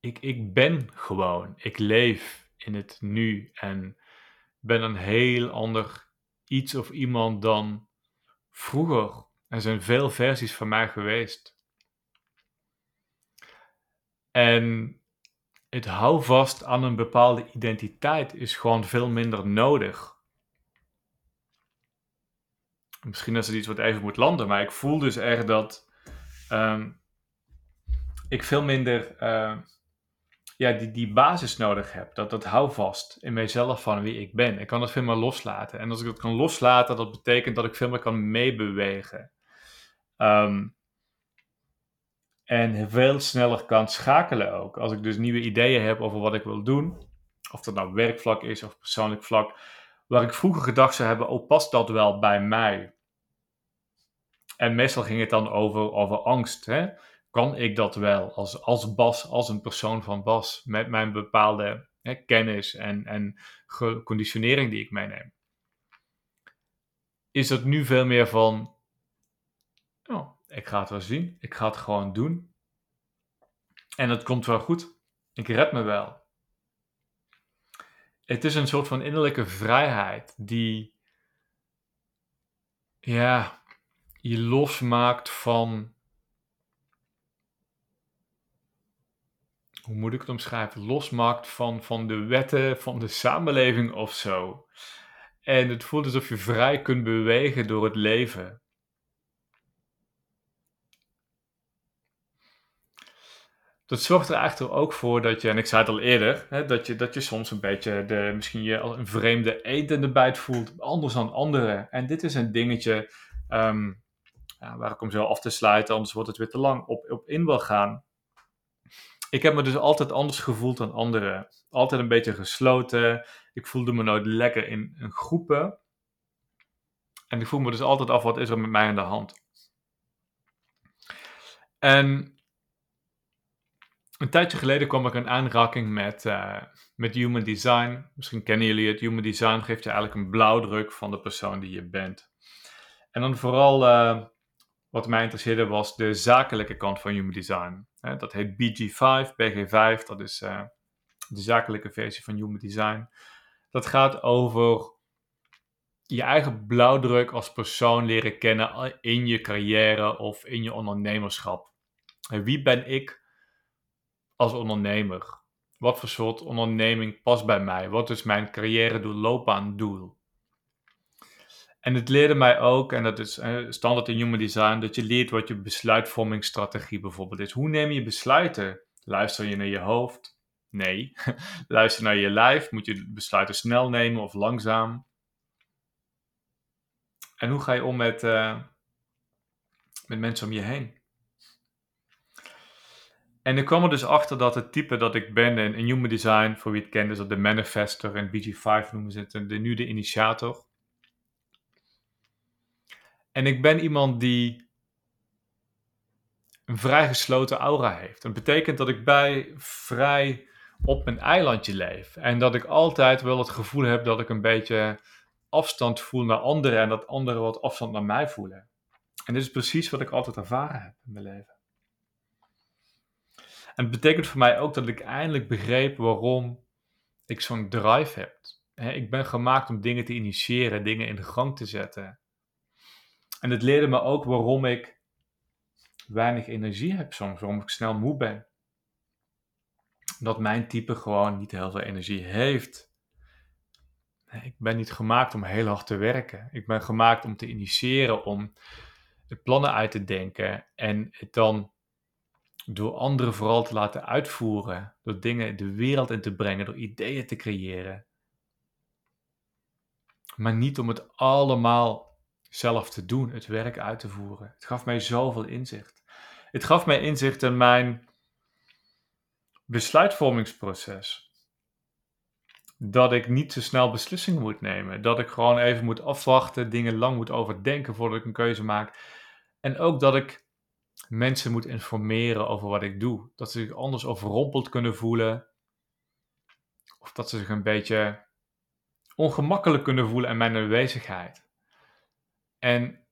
ik, ik ben gewoon. Ik leef in het nu en ben een heel ander iets of iemand dan vroeger. Er zijn veel versies van mij geweest. En het houvast aan een bepaalde identiteit is gewoon veel minder nodig. Misschien is het iets wat even moet landen, maar ik voel dus echt dat um, ik veel minder uh, ja, die, die basis nodig heb. Dat, dat houvast in mijzelf van wie ik ben. Ik kan het veel meer loslaten. En als ik dat kan loslaten, dat betekent dat ik veel meer kan meebewegen. Um, en veel sneller kan schakelen ook. Als ik dus nieuwe ideeën heb over wat ik wil doen. Of dat nou werkvlak is of persoonlijk vlak. Waar ik vroeger gedacht zou hebben, oh past dat wel bij mij? En meestal ging het dan over, over angst. Hè? kan ik dat wel als, als Bas, als een persoon van Bas, met mijn bepaalde hè, kennis en, en conditionering die ik meeneem. Is het nu veel meer van, oh, ik ga het wel zien, ik ga het gewoon doen. En het komt wel goed, ik red me wel. Het is een soort van innerlijke vrijheid die, ja, je losmaakt van hoe moet ik het omschrijven, losmaakt van, van de wetten van de samenleving of zo. En het voelt alsof je vrij kunt bewegen door het leven. Dat zorgt er eigenlijk ook voor dat je, en ik zei het al eerder, hè, dat, je, dat je soms een beetje de, misschien je een vreemde eend in de bijt voelt, anders dan anderen. En dit is een dingetje ehm, ja, waar ik om zo af te sluiten, anders wordt het weer te lang, op, op in wil gaan. Ik heb me dus altijd anders gevoeld dan anderen. Altijd een beetje gesloten. Ik voelde me nooit lekker in, in groepen. En ik voel me dus altijd af, wat is er met mij aan de hand? En een tijdje geleden kwam ik in aanraking met, uh, met Human Design. Misschien kennen jullie het. Human Design geeft je eigenlijk een blauwdruk van de persoon die je bent. En dan vooral uh, wat mij interesseerde was de zakelijke kant van Human Design. dat heet BG5, BG5, dat is uh, de zakelijke versie van Human Design. Dat gaat over je eigen blauwdruk als persoon leren kennen in je carrière of in je ondernemerschap. Wie ben ik als ondernemer? Wat voor soort onderneming past bij mij? Wat is mijn carrière doel, loopbaandoel? En het leerde mij ook, en dat is eh, standaard in Human Design, dat je leert wat je besluitvormingsstrategie bijvoorbeeld is. Hoe neem je besluiten? Luister je naar je hoofd? Nee. Luister naar je lijf. Moet je besluiten snel nemen of langzaam? En hoe ga je om met, uh, met mensen om je heen? En ik kwam er dus achter dat het type dat ik ben in, Human Design, voor wie het kent, is dat de manifester en BG5 noemen ze het, de, nu de initiator. En ik ben iemand die een vrij gesloten aura heeft. Dat betekent dat ik bij vrij op mijn eilandje leef. En dat ik altijd wel het gevoel heb dat ik een beetje afstand voel naar anderen en dat anderen wat afstand naar mij voelen. En dit is precies wat ik altijd ervaren heb in mijn leven. En het betekent voor mij ook dat ik eindelijk begreep waarom ik zo'n drive heb. ik ben gemaakt om dingen te initiëren, dingen in de gang te zetten. En het leerde me ook waarom ik weinig energie heb soms, waarom ik snel moe ben. Dat mijn type gewoon niet heel veel energie heeft. Ik ben niet gemaakt om heel hard te werken. Ik ben gemaakt om te initiëren, om plannen uit te denken en het dan door anderen vooral te laten uitvoeren, door dingen de wereld in te brengen, door ideeën te creëren. Maar niet om het allemaal zelf te doen, het werk uit te voeren. Het gaf mij zoveel inzicht. Het gaf mij inzicht in mijn besluitvormingsproces. Dat ik niet te snel beslissingen moet nemen. Dat ik gewoon even moet afwachten, dingen lang moet overdenken voordat ik een keuze maak. En ook dat ik mensen moet informeren over wat ik doe. Dat ze zich anders overrompeld kunnen voelen. Of dat ze zich een beetje ongemakkelijk kunnen voelen in mijn aanwezigheid. En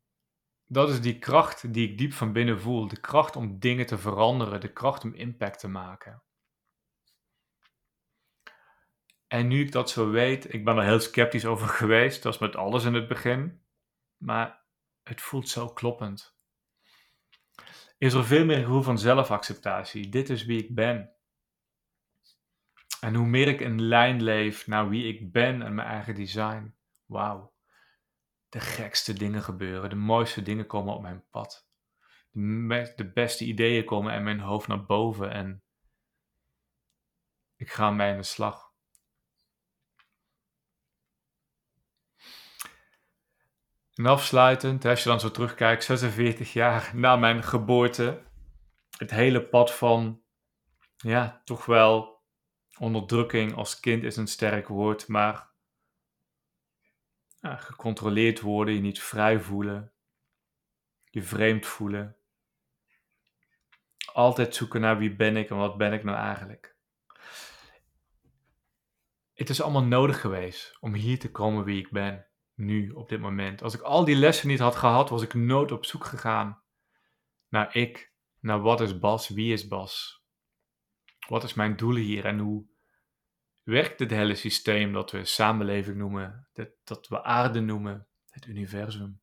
dat is die kracht die ik diep van binnen voel. De kracht om dingen te veranderen. De kracht om impact te maken. En nu ik dat zo weet, ik ben er heel sceptisch over geweest. Dat was met alles in het begin. Maar het voelt zo kloppend is er veel meer gevoel van zelfacceptatie. Dit is wie ik ben. En hoe meer ik in lijn leef naar wie ik ben en mijn eigen design, wauw. De gekste dingen gebeuren, de mooiste dingen komen op mijn pad. De, de beste ideeën komen in mijn hoofd naar boven en ik ga mij aan de slag. En afsluitend, als je dan zo terugkijkt, 46 jaar na mijn geboorte, het hele pad van, ja, toch wel onderdrukking als kind is een sterk woord, maar gecontroleerd worden, je niet vrij voelen, je vreemd voelen. Altijd zoeken naar wie ben ik en wat ben ik nou eigenlijk. Het is allemaal nodig geweest om hier te komen wie ik ben nu, op dit moment. Als ik al die lessen niet had gehad, was ik nooit op zoek gegaan naar ik, naar wat is Bas, wie is Bas? Wat is mijn doel hier en hoe werkt dit hele systeem dat we samenleving noemen, dat, dat we aarde noemen, het universum?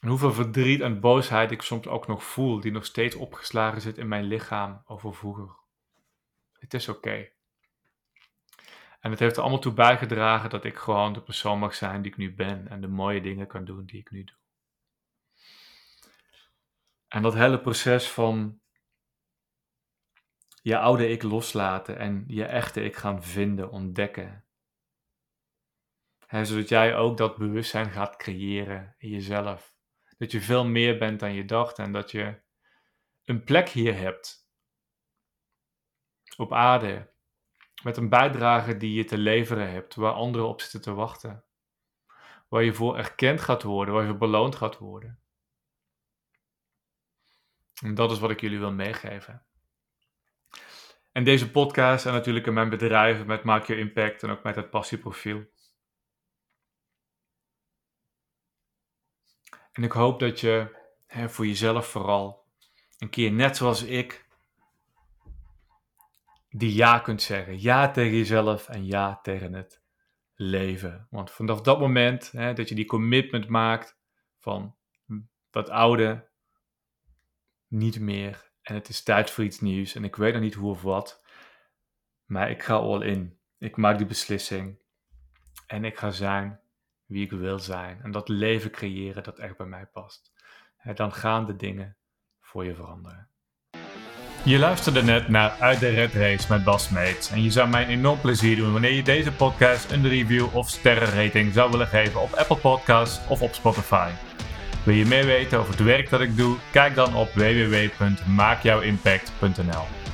En hoeveel verdriet en boosheid ik soms ook nog voel, die nog steeds opgeslagen zit in mijn lichaam over vroeger. Het is oké. En het heeft er allemaal toe bijgedragen dat ik gewoon de persoon mag zijn die ik nu ben en de mooie dingen kan doen die ik nu doe. En dat hele proces van je oude ik loslaten en je echte ik gaan vinden, ontdekken. zodat jij ook dat bewustzijn gaat creëren in jezelf. Dat je veel meer bent dan je dacht en dat je een plek hier hebt. Op aarde. Met een bijdrage die je te leveren hebt, waar anderen op zitten te wachten. Waar je voor erkend gaat worden, waar je voor beloond gaat worden. En dat is wat ik jullie wil meegeven. En deze podcast en natuurlijk in mijn bedrijf met Maak Je Impact en ook met het passieprofiel. En ik hoop dat je hè, voor jezelf vooral een keer net zoals ik die ja kunt zeggen. Ja tegen jezelf en ja tegen het leven. Want vanaf dat moment hè, dat je die commitment maakt van dat oude niet meer en het is tijd voor iets nieuws en ik weet nog niet hoe of wat, maar ik ga all in. Ik maak die beslissing en ik ga zijn wie ik wil zijn en dat leven creëren dat echt bij mij past. Dan gaan de dingen voor je veranderen. Je luisterde net naar Uit de Red Race met Bas Meets. En je zou mij een enorm plezier doen wanneer je deze podcast een review of sterrenrating zou willen geven op Apple Podcasts of op Spotify. Wil je meer weten over het werk dat ik doe? Kijk dan op www.maakjouwimpact.nl